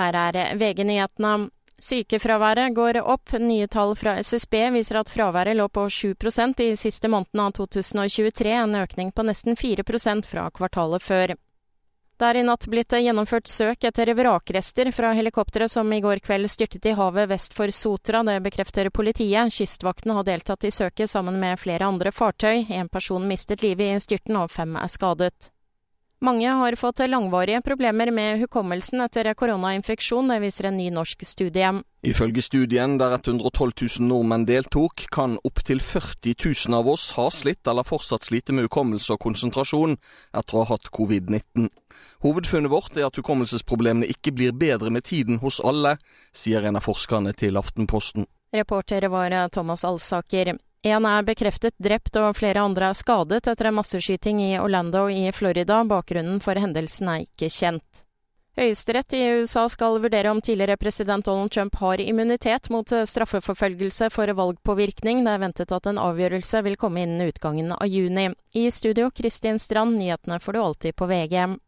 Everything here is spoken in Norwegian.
Her er VG-nyhetene. Sykefraværet går opp. Nye tall fra SSB viser at fraværet lå på 7% i siste måneden av 2023, en økning på nesten 4% fra kvartalet før. Det er i natt blitt gjennomført søk etter vrakrester fra helikopteret som i går kveld styrtet i havet vest for Sotra. Det bekrefter politiet. Kystvakten har deltatt i søket sammen med flere andre fartøy. En person mistet livet i styrten, og fem er skadet. Mange har fått langvarige problemer med hukommelsen etter koronainfeksjon, det viser en ny norsk studie. Ifølge studien, der 112 000 nordmenn deltok, kan opptil 40 000 av oss ha slitt eller fortsatt slite med hukommelse og konsentrasjon etter å ha hatt covid-19. Hovedfunnet vårt er at hukommelsesproblemene ikke blir bedre med tiden hos alle, sier en av forskerne til Aftenposten. Reporter var Thomas Alsaker. En er bekreftet drept og flere andre er skadet etter en masseskyting i Orlando i Florida. Bakgrunnen for hendelsen er ikke kjent. Høyesterett i USA skal vurdere om tidligere president Donald Trump har immunitet mot straffeforfølgelse for valgpåvirkning. Det er ventet at en avgjørelse vil komme innen utgangen av juni. I studio Kristin Strand, nyhetene får du alltid på VG.